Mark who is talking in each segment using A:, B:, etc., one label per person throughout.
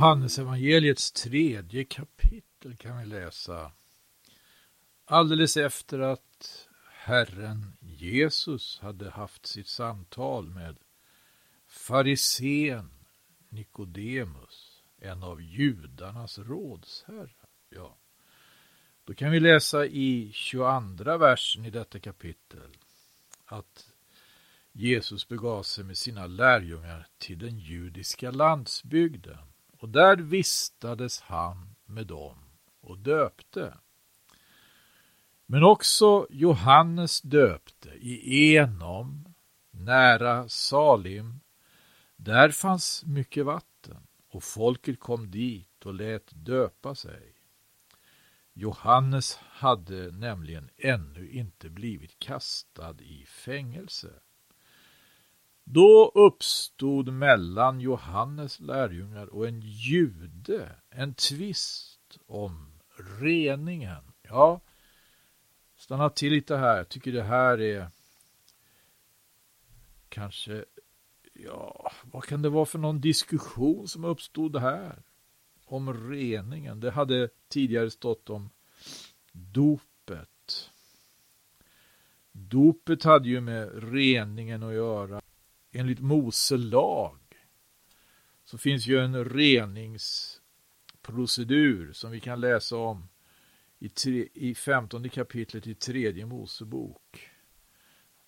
A: Johannesevangeliets tredje kapitel kan vi läsa. Alldeles efter att Herren Jesus hade haft sitt samtal med farisén Nikodemus, en av judarnas rådsherrar. Ja. Då kan vi läsa i 22 versen i detta kapitel att Jesus begav sig med sina lärjungar till den judiska landsbygden och där vistades han med dem och döpte. Men också Johannes döpte i Enom, nära Salim. Där fanns mycket vatten och folket kom dit och lät döpa sig. Johannes hade nämligen ännu inte blivit kastad i fängelse. Då uppstod mellan Johannes lärjungar och en jude en tvist om reningen. Ja, stanna till lite här. Jag tycker det här är kanske, ja, vad kan det vara för någon diskussion som uppstod här? Om reningen. Det hade tidigare stått om dopet. Dopet hade ju med reningen att göra enligt Mose lag så finns ju en reningsprocedur som vi kan läsa om i, tre, i 15 kapitlet i tredje Mosebok.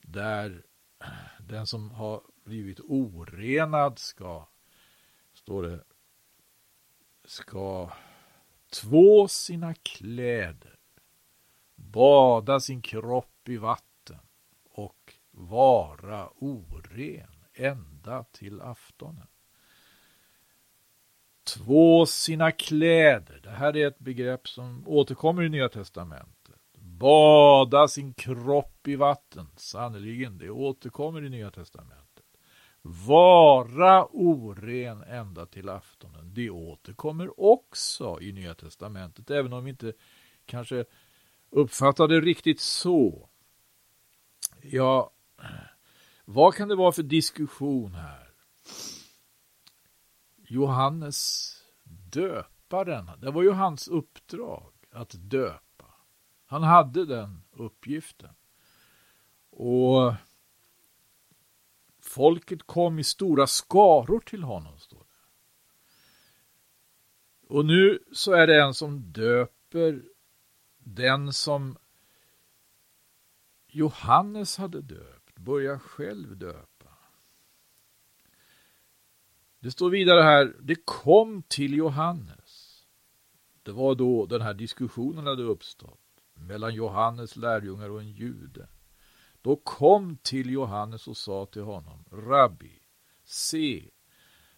A: Där den som har blivit orenad ska, står det, ska två sina kläder, bada sin kropp i vatten och vara oren ända till aftonen. Två sina kläder. Det här är ett begrepp som återkommer i Nya Testamentet. Bada sin kropp i vatten. Sannerligen, det återkommer i Nya Testamentet. Vara oren ända till aftonen. Det återkommer också i Nya Testamentet, även om vi inte kanske uppfattar det riktigt så. Jag vad kan det vara för diskussion här? Johannes döparen, det var ju hans uppdrag att döpa. Han hade den uppgiften. Och folket kom i stora skaror till honom, står det. Och nu så är det en som döper den som Johannes hade döpt börja själv döpa. Det står vidare här, det kom till Johannes. Det var då den här diskussionen hade uppstått mellan Johannes lärjungar och en jude. Då kom till Johannes och sa till honom, Rabbi, se,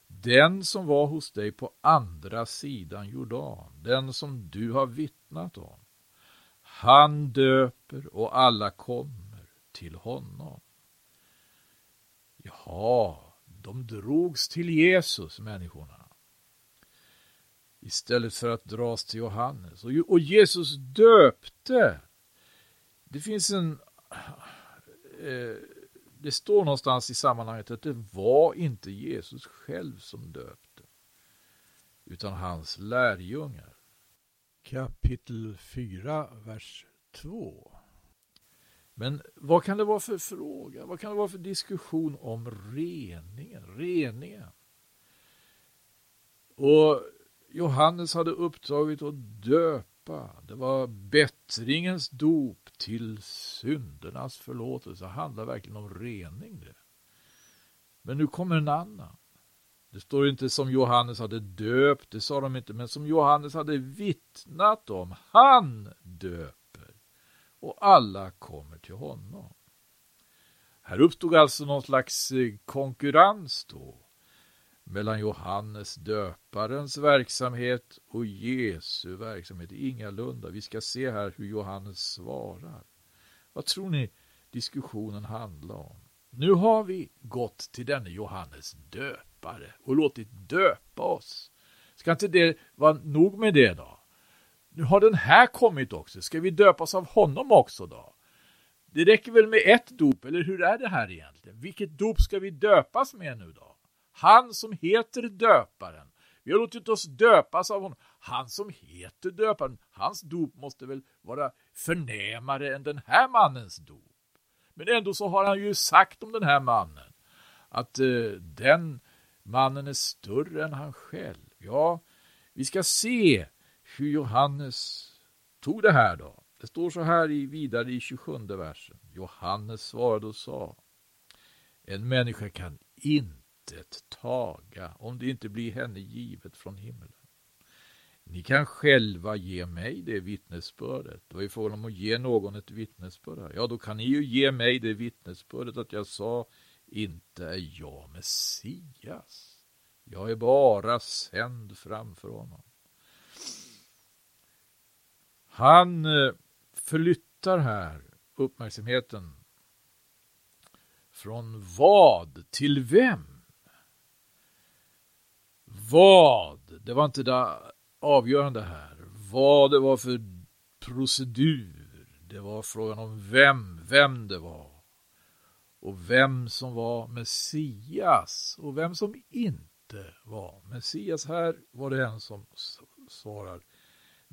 A: den som var hos dig på andra sidan Jordan, den som du har vittnat om, han döper och alla kommer till honom. Jaha, de drogs till Jesus, människorna. Istället för att dras till Johannes. Och Jesus döpte. Det finns en... Eh, det står någonstans i sammanhanget att det var inte Jesus själv som döpte. Utan hans lärjungar. Kapitel 4, vers 2. Men vad kan det vara för fråga? Vad kan det vara för diskussion om reningen? Reningen. Och Johannes hade uppdraget att döpa. Det var bättringens dop till syndernas förlåtelse. Det handlar verkligen om rening det. Men nu kommer en annan. Det står inte som Johannes hade döpt, det sa de inte, men som Johannes hade vittnat om. Han döp och alla kommer till honom. Här uppstod alltså någon slags eh, konkurrens då mellan Johannes döparens verksamhet och Jesu verksamhet. Ingalunda. Vi ska se här hur Johannes svarar. Vad tror ni diskussionen handlar om? Nu har vi gått till denne Johannes döpare och låtit döpa oss. Ska inte det vara nog med det då? Nu har den här kommit också. Ska vi döpas av honom också då? Det räcker väl med ett dop, eller hur är det här egentligen? Vilket dop ska vi döpas med nu då? Han som heter döparen. Vi har låtit oss döpas av honom. Han som heter döparen, hans dop måste väl vara förnämare än den här mannens dop. Men ändå så har han ju sagt om den här mannen att eh, den mannen är större än han själv. Ja, vi ska se hur Johannes tog det här då. Det står så här i, vidare i 27 versen. Johannes svarade och sa En människa kan intet taga om det inte blir henne givet från himlen. Ni kan själva ge mig det vittnesbördet. Det var ju frågan om att ge någon ett vittnesbörd. Ja, då kan ni ju ge mig det vittnesbördet att jag sa inte är jag Messias. Jag är bara sänd framför honom. Han eh, flyttar här uppmärksamheten från vad till vem? Vad, det var inte det avgörande här. Vad det var för procedur. Det var frågan om vem, vem det var. Och vem som var Messias och vem som inte var Messias. Här var det en som svarar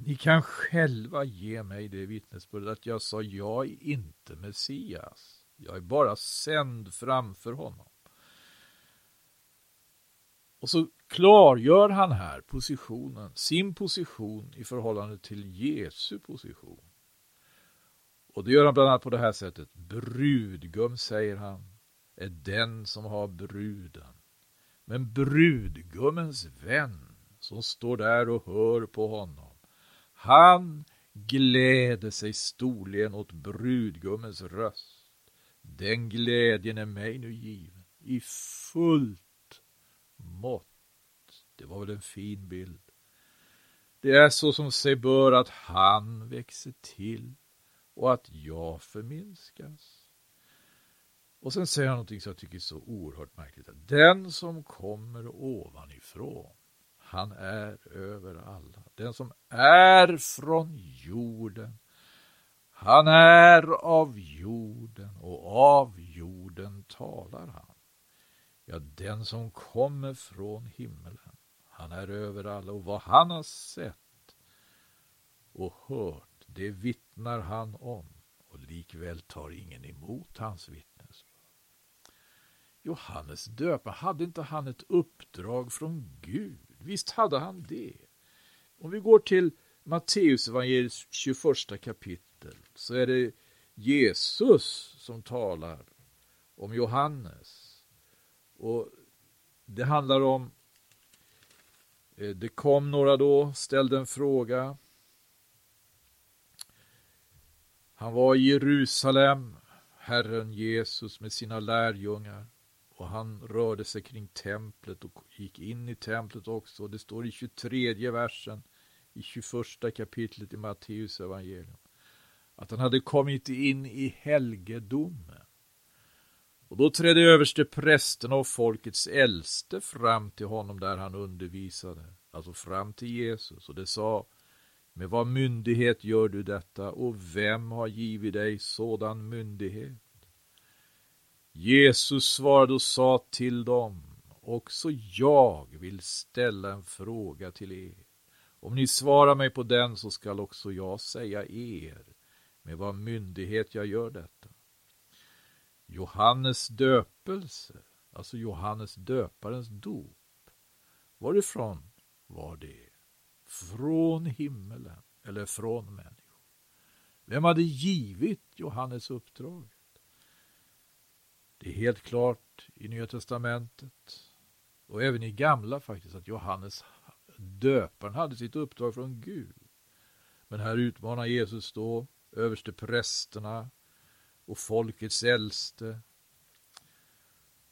A: ni kan själva ge mig det vittnesbördet att jag sa jag är inte Messias. Jag är bara sänd framför honom. Och så klargör han här positionen, sin position i förhållande till Jesu position. Och det gör han bland annat på det här sättet. Brudgum, säger han, är den som har bruden. Men brudgummens vän som står där och hör på honom han gläder sig storligen åt brudgummens röst. Den glädjen är mig nu given i fullt mått. Det var väl en fin bild. Det är så som sig bör att han växer till och att jag förminskas. Och sen säger han någonting som jag tycker är så oerhört märkligt. Den som kommer ovanifrån han är över alla. Den som är från jorden. Han är av jorden och av jorden talar han. Ja, den som kommer från himmelen. Han är över alla och vad han har sett och hört, det vittnar han om och likväl tar ingen emot hans vittnesbörd. Johannes döparen, hade inte han ett uppdrag från Gud? Visst hade han det. Om vi går till Matteus evangeliets 21 kapitel så är det Jesus som talar om Johannes. Och det handlar om eh, det kom några då, ställde en fråga. Han var i Jerusalem, Herren Jesus med sina lärjungar. Och han rörde sig kring templet och gick in i templet också. Det står i 23 versen i 21 kapitlet i Matteus evangelium. Att han hade kommit in i helgedomen. Och då trädde överste prästerna och folkets äldste fram till honom där han undervisade. Alltså fram till Jesus. Och det sa med vad myndighet gör du detta och vem har givit dig sådan myndighet? Jesus svarade och sa till dem, också jag vill ställa en fråga till er. Om ni svarar mig på den så skall också jag säga er med vad myndighet jag gör detta. Johannes döpelse, alltså Johannes döparens dop, varifrån var det? Från himmelen eller från människor? Vem hade givit Johannes uppdrag? Det är helt klart i Nya Testamentet och även i Gamla faktiskt att Johannes döparen hade sitt uppdrag från Gud. Men här utmanar Jesus då överste prästerna och folkets äldste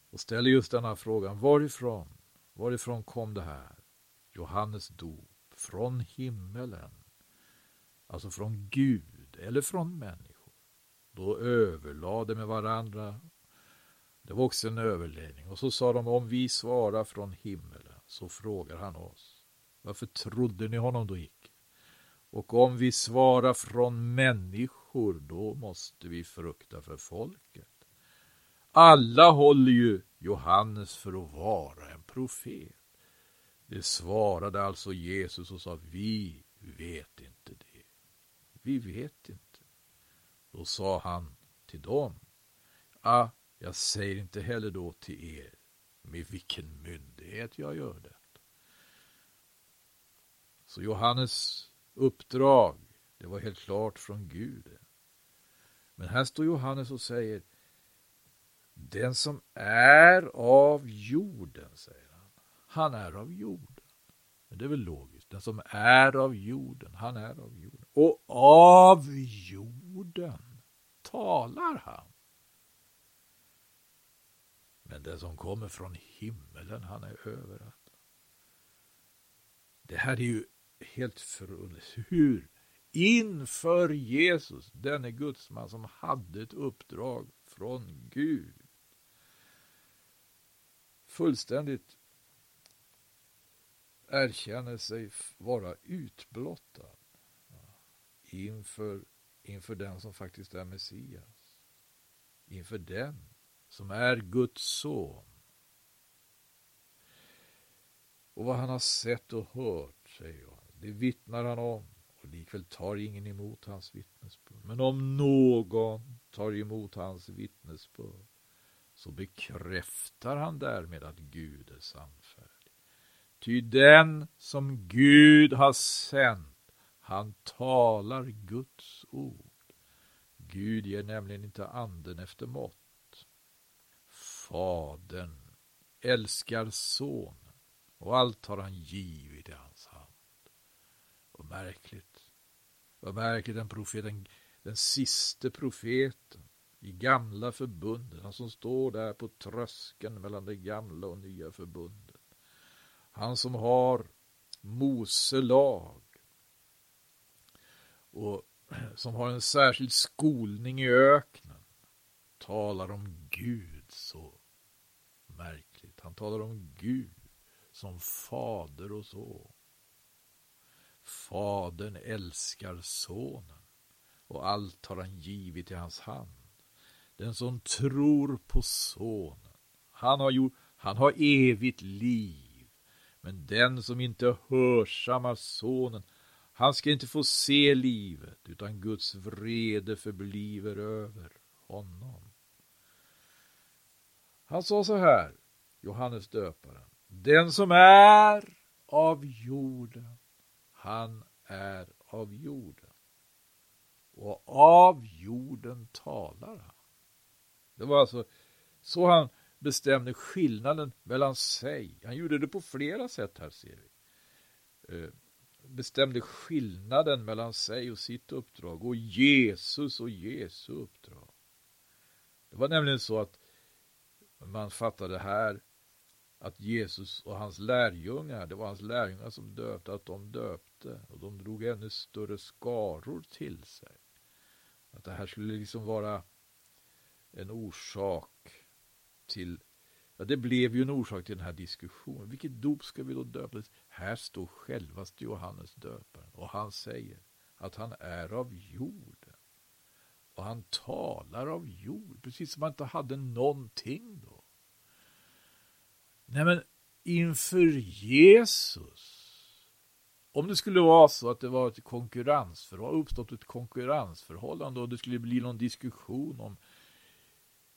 A: och ställer just denna frågan. Varifrån? Varifrån kom det här? Johannes dop från himmelen. Alltså från Gud eller från människor. Då överlade med varandra det var också en överledning. Och så sa de, om vi svarar från himmelen, så frågar han oss. Varför trodde ni honom då icke? Och om vi svarar från människor, då måste vi frukta för folket. Alla håller ju Johannes för att vara en profet. Det svarade alltså Jesus och sa, vi vet inte det. Vi vet inte. Då sa han till dem, ah, jag säger inte heller då till er med vilken myndighet jag gör det. Så Johannes uppdrag, det var helt klart från Gud. Men här står Johannes och säger Den som är av jorden, säger han. Han är av jorden. Men det är väl logiskt. Den som är av jorden, han är av jorden. Och av jorden talar han. Men den som kommer från himmelen, han är överallt. Det här är ju helt förunderligt. Hur? Inför Jesus, denne gudsman som hade ett uppdrag från Gud. Fullständigt erkänner sig vara utblottad inför, inför den som faktiskt är Messias. Inför den som är Guds son. Och vad han har sett och hört, säger jag, det vittnar han om och likväl tar ingen emot hans vittnesbörd. Men om någon tar emot hans vittnesbörd så bekräftar han därmed att Gud är sannfärdig. Ty den som Gud har sänt, han talar Guds ord. Gud ger nämligen inte anden efter mått. Fadern älskar sonen och allt har han givit i hans hand. Vad märkligt. Vad märkligt den profeten, den siste profeten i gamla förbundet, han som står där på tröskeln mellan det gamla och nya förbundet. Han som har Mose lag och som har en särskild skolning i öknen talar om Gud så märkligt. Han talar om Gud som fader och så. Fadern älskar sonen och allt har han givit i hans hand. Den som tror på sonen, han har, gjort, han har evigt liv. Men den som inte hörsammar sonen, han ska inte få se livet, utan Guds vrede förbliver över honom. Han sa så här, Johannes döparen, den som är av jorden han är av jorden. Och av jorden talar han. Det var alltså så han bestämde skillnaden mellan sig. Han gjorde det på flera sätt här ser vi. Eh, bestämde skillnaden mellan sig och sitt uppdrag och Jesus och Jesu uppdrag. Det var nämligen så att man fattade här att Jesus och hans lärjungar, det var hans lärjungar som döpte, att de döpte och de drog ännu större skaror till sig. Att det här skulle liksom vara en orsak till, ja det blev ju en orsak till den här diskussionen. Vilket dop ska vi då döpa? Här står självaste Johannes döparen och han säger att han är av jord. Och han talar av jord, precis som han inte hade någonting då. Nej men inför Jesus. Om det skulle vara så att det var ett konkurrensförhållande, uppstått ett konkurrensförhållande och det skulle bli någon diskussion om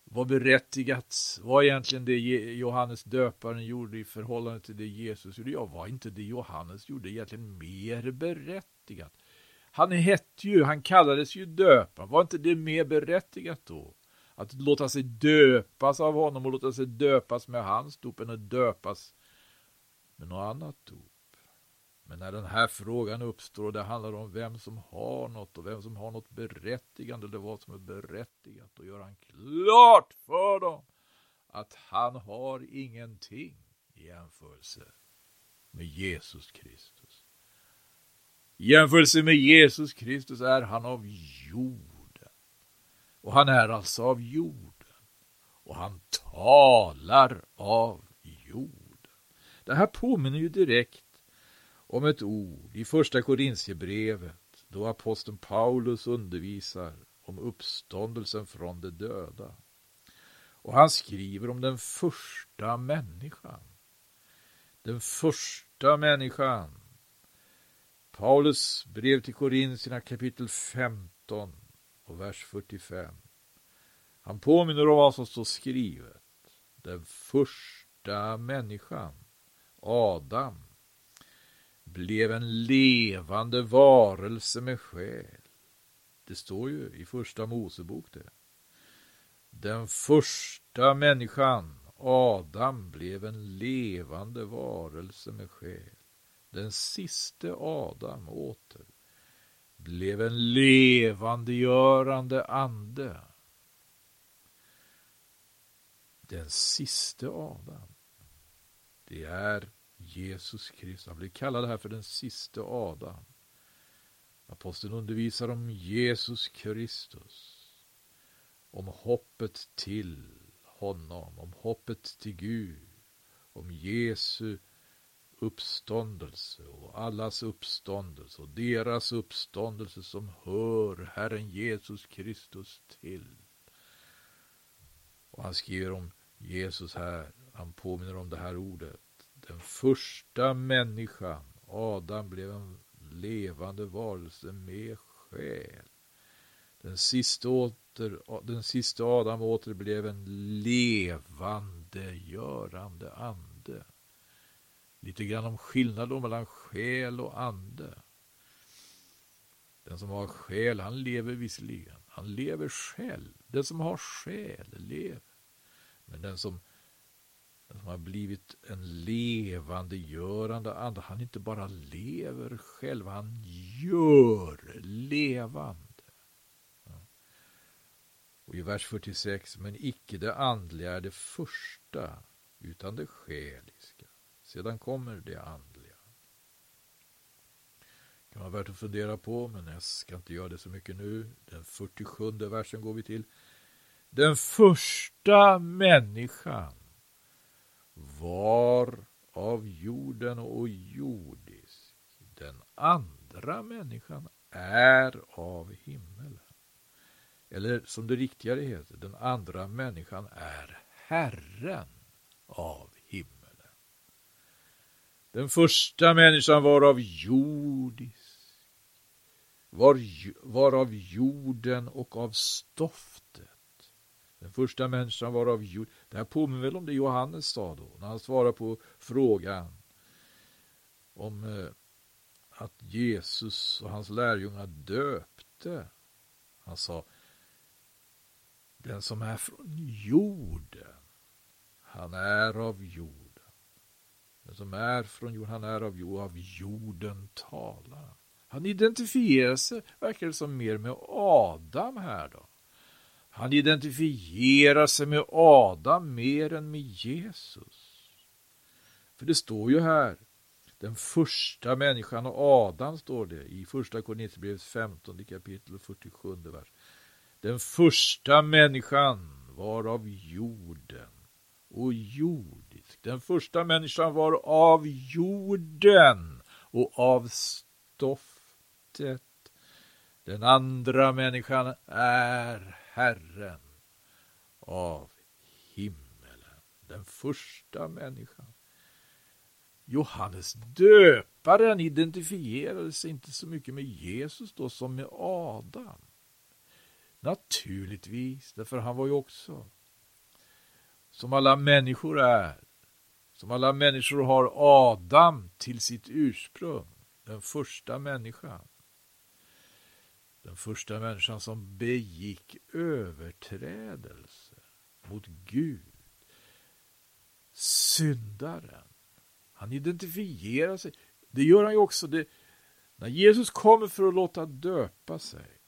A: vad berättigat var egentligen det Johannes döparen gjorde i förhållande till det Jesus gjorde. Ja, var inte det Johannes gjorde egentligen mer berättigat? Han hette ju, han kallades ju döparen. Var inte det mer berättigat då? Att låta sig döpas av honom och låta sig döpas med hans dop än att döpas med något annat dop. Men när den här frågan uppstår och det handlar om vem som har något och vem som har något berättigande eller vad som är berättigat, då gör han klart för dem att han har ingenting i jämförelse med Jesus Kristus. I jämförelse med Jesus Kristus är han av jorden. och han är alltså av jorden. Och han talar av jorden. Det här påminner ju direkt om ett ord i första Korintierbrevet då aposteln Paulus undervisar om uppståndelsen från de döda. Och han skriver om den första människan. Den första människan. Paulus brev till Korintierna kapitel 15 och vers 45. Han påminner om vad som står skrivet. Den första människan, Adam, blev en levande varelse med själ. Det står ju i första Mosebok det. Den första människan, Adam, blev en levande varelse med själ. Den siste Adam åter blev en levandegörande ande. Den siste Adam, det är Jesus Kristus. Han blir kallad här för den siste Adam. Aposteln undervisar om Jesus Kristus. Om hoppet till honom, om hoppet till Gud, om Jesu uppståndelse och allas uppståndelse och deras uppståndelse som hör Herren Jesus Kristus till. Och han skriver om Jesus här, han påminner om det här ordet. Den första människan, Adam, blev en levande varelse med själ. Den sista, åter, den sista Adam åter blev en levande, görande ande. Lite grann om skillnaden mellan själ och ande. Den som har själ, han lever visserligen. Han lever själv. Den som har själ lever. Men den som, den som har blivit en levande, görande ande, han inte bara lever själv, han gör levande. Och i vers 46, men icke det andliga är det första, utan det själiska. Sedan kommer det andliga. Det kan vara värt att fundera på, men jag ska inte göra det så mycket nu. Den 47 versen går vi till. Den första människan var av jorden och jordisk. Den andra människan är av himmelen. Eller som det riktigare heter, den andra människan är Herren av. Den första människan var av jordisk, var, var av jorden och av stoftet. Den första människan var av jord. Det här påminner väl om det Johannes sa då, när han svarade på frågan om eh, att Jesus och hans lärjungar döpte. Han sa, den som är från jorden, han är av jorden. Den som är från jorden, han är av jorden, av jorden talar. Han identifierar sig, verkar det som, mer med Adam här då. Han identifierar sig med Adam mer än med Jesus. För det står ju här, den första människan och Adam står det i första Korinthierbrevets 15 kapitel 47 vers. Den första människan var av jorden och jordisk. Den första människan var av jorden och av stoftet. Den andra människan är Herren av himmelen. Den första människan. Johannes döparen identifierade sig inte så mycket med Jesus då som med Adam. Naturligtvis, därför han var ju också som alla människor är. Som alla människor har Adam till sitt ursprung, den första människan. Den första människan som begick överträdelse mot Gud. Syndaren. Han identifierar sig. Det gör han ju också. Det, när Jesus kommer för att låta döpa sig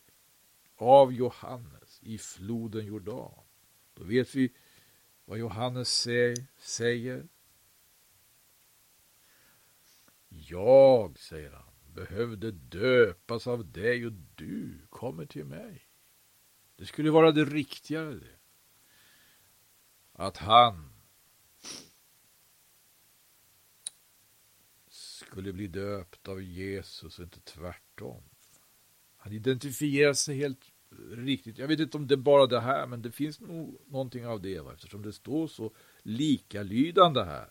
A: av Johannes i floden Jordan. Då vet vi vad Johannes säger. Jag, säger han, behövde döpas av dig och du kommer till mig. Det skulle vara det riktigare det. Att han skulle bli döpt av Jesus och inte tvärtom. Han identifierar sig helt riktigt. Jag vet inte om det är bara det här, men det finns nog någonting av det va? eftersom det står så likalydande här.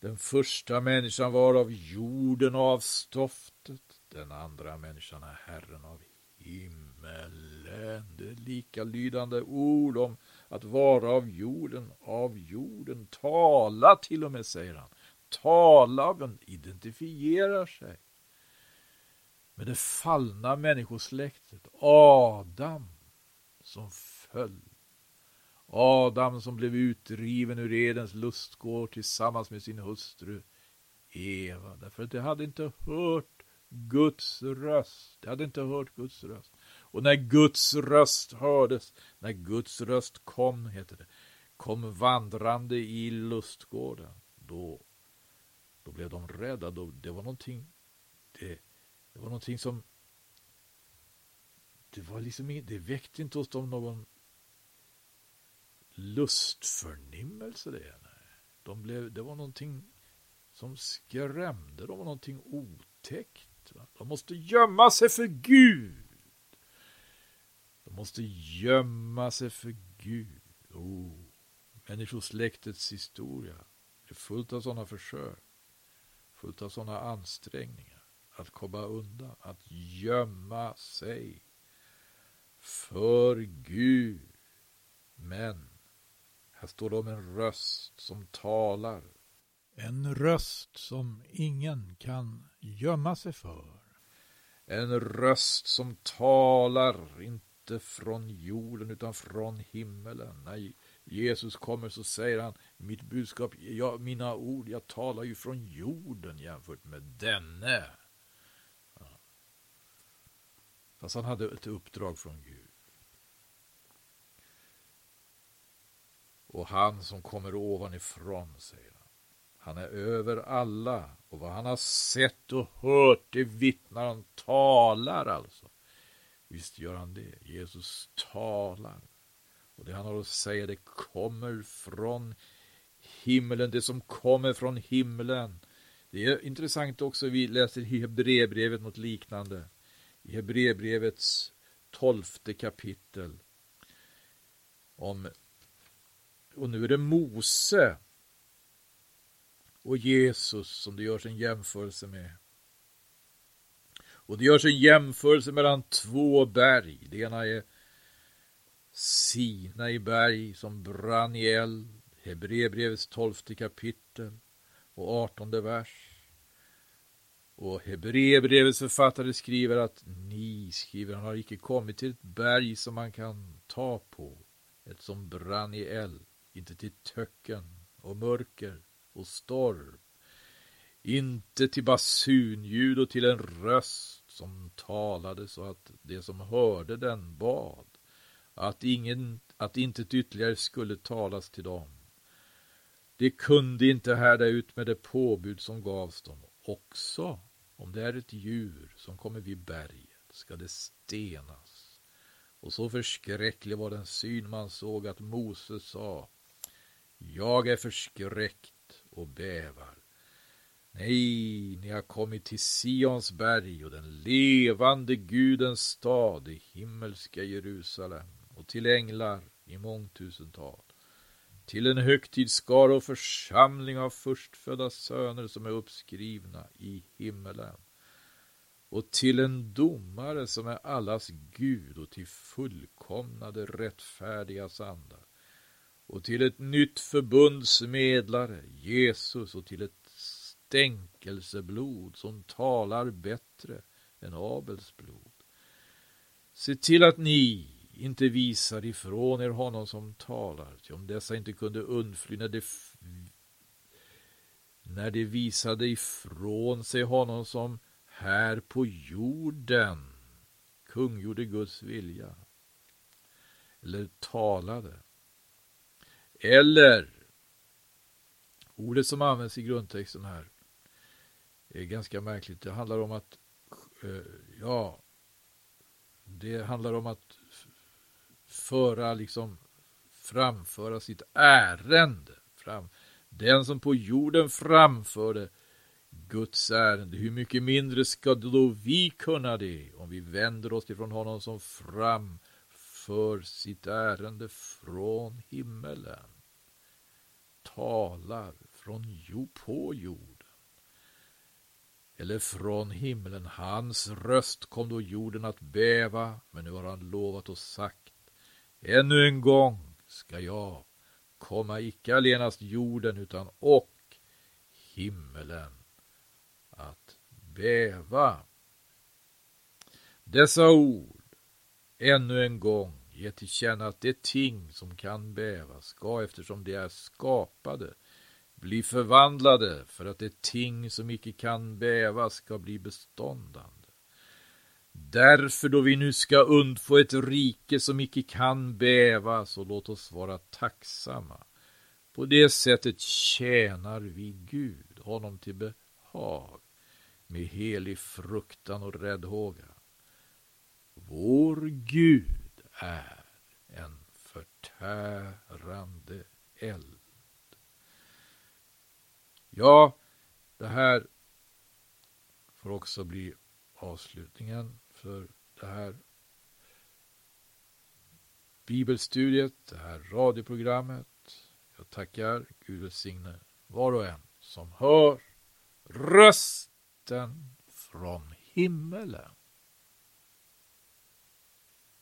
A: Den första människan var av jorden och av stoftet. Den andra människan är Herren av himmelen. Det är likalydande ord om att vara av jorden, av jorden. Tala till och med, säger han. Tala, identifierar sig med det fallna människosläktet. Adam som föll. Adam som blev utdriven ur Edens lustgård tillsammans med sin hustru Eva. Därför att de hade inte hört Guds röst. De hade inte hört Guds röst. Och när Guds röst hördes, när Guds röst kom, heter det, kom vandrande i lustgården, då, då blev de rädda. Då, det var någonting, det, det var någonting som, det var liksom, det väckte inte hos dem någon lustförnimmelse det. Nej. De blev, det var någonting som skrämde. dem, var någonting otäckt. Va? De måste gömma sig för Gud. De måste gömma sig för Gud. Oh, människosläktets historia är fullt av sådana försök. Fullt av sådana ansträngningar. Att komma undan. Att gömma sig för Gud. Men här står det om en röst som talar. En röst som ingen kan gömma sig för. En röst som talar, inte från jorden utan från himmelen. När Jesus kommer så säger han, mitt budskap, ja, mina ord, jag talar ju från jorden jämfört med denne. Fast han hade ett uppdrag från Gud. och han som kommer ovanifrån, säger han. Han är över alla och vad han har sett och hört, det vittnar han, talar alltså. Visst gör han det. Jesus talar. Och det han har att säga, det kommer från himlen, det som kommer från himlen. Det är intressant också, vi läser i Hebreerbrevet något liknande. I Hebreerbrevets tolfte kapitel. Om och nu är det Mose och Jesus som det görs en jämförelse med. Och det görs en jämförelse mellan två berg. Det ena är Sinai berg som brann i eld. Hebreerbrevets tolfte kapitel och artonde vers. Och Hebreerbrevets författare skriver att ni, skriver han, har icke kommit till ett berg som man kan ta på, ett som brann i eld inte till töcken och mörker och storm, inte till basunljud och till en röst som talade så att det som hörde den bad, att, ingen, att inte ytterligare skulle talas till dem. De kunde inte härda ut med det påbud som gavs dem. Också om det är ett djur som kommer vid berget ska det stenas. Och så förskräcklig var den syn man såg att Moses sa jag är förskräckt och bävar. Nej, ni har kommit till Sions berg och den levande Gudens stad, i himmelska Jerusalem och till änglar i mångtusental, till en högtidsskara och församling av förstfödda söner som är uppskrivna i himmelen och till en domare som är allas Gud och till fullkomnade rättfärdiga andar och till ett nytt förbunds medlare, Jesus, och till ett stänkelseblod som talar bättre än Abels blod. Se till att ni inte visar ifrån er honom som talar, ty om dessa inte kunde undfly när de, när de visade ifrån sig honom som här på jorden kungjorde Guds vilja, eller talade. Eller ordet som används i grundtexten här är ganska märkligt. Det handlar om att eh, ja, det handlar om att föra liksom framföra sitt ärende. Fram. Den som på jorden framförde Guds ärende, hur mycket mindre ska då vi kunna det om vi vänder oss ifrån honom som framför sitt ärende från himmelen. Talar från jord på jorden eller från himlen. Hans röst kom då jorden att bäva, men nu har han lovat och sagt Ännu en gång ska jag komma icke allenast jorden utan och himmelen att bäva. Dessa ord ännu en gång ger till känna att det ting som kan bäva ska eftersom de är skapade bli förvandlade för att det ting som icke kan bäva ska bli beståndande. Därför då vi nu ska undfå ett rike som icke kan bäva, så låt oss vara tacksamma. På det sättet tjänar vi Gud, honom till behag, med helig fruktan och räddhåga. Vår Gud är en förtärande eld. Ja, det här får också bli avslutningen för det här bibelstudiet, det här radioprogrammet. Jag tackar Gud välsigne var och en som hör rösten från himmelen.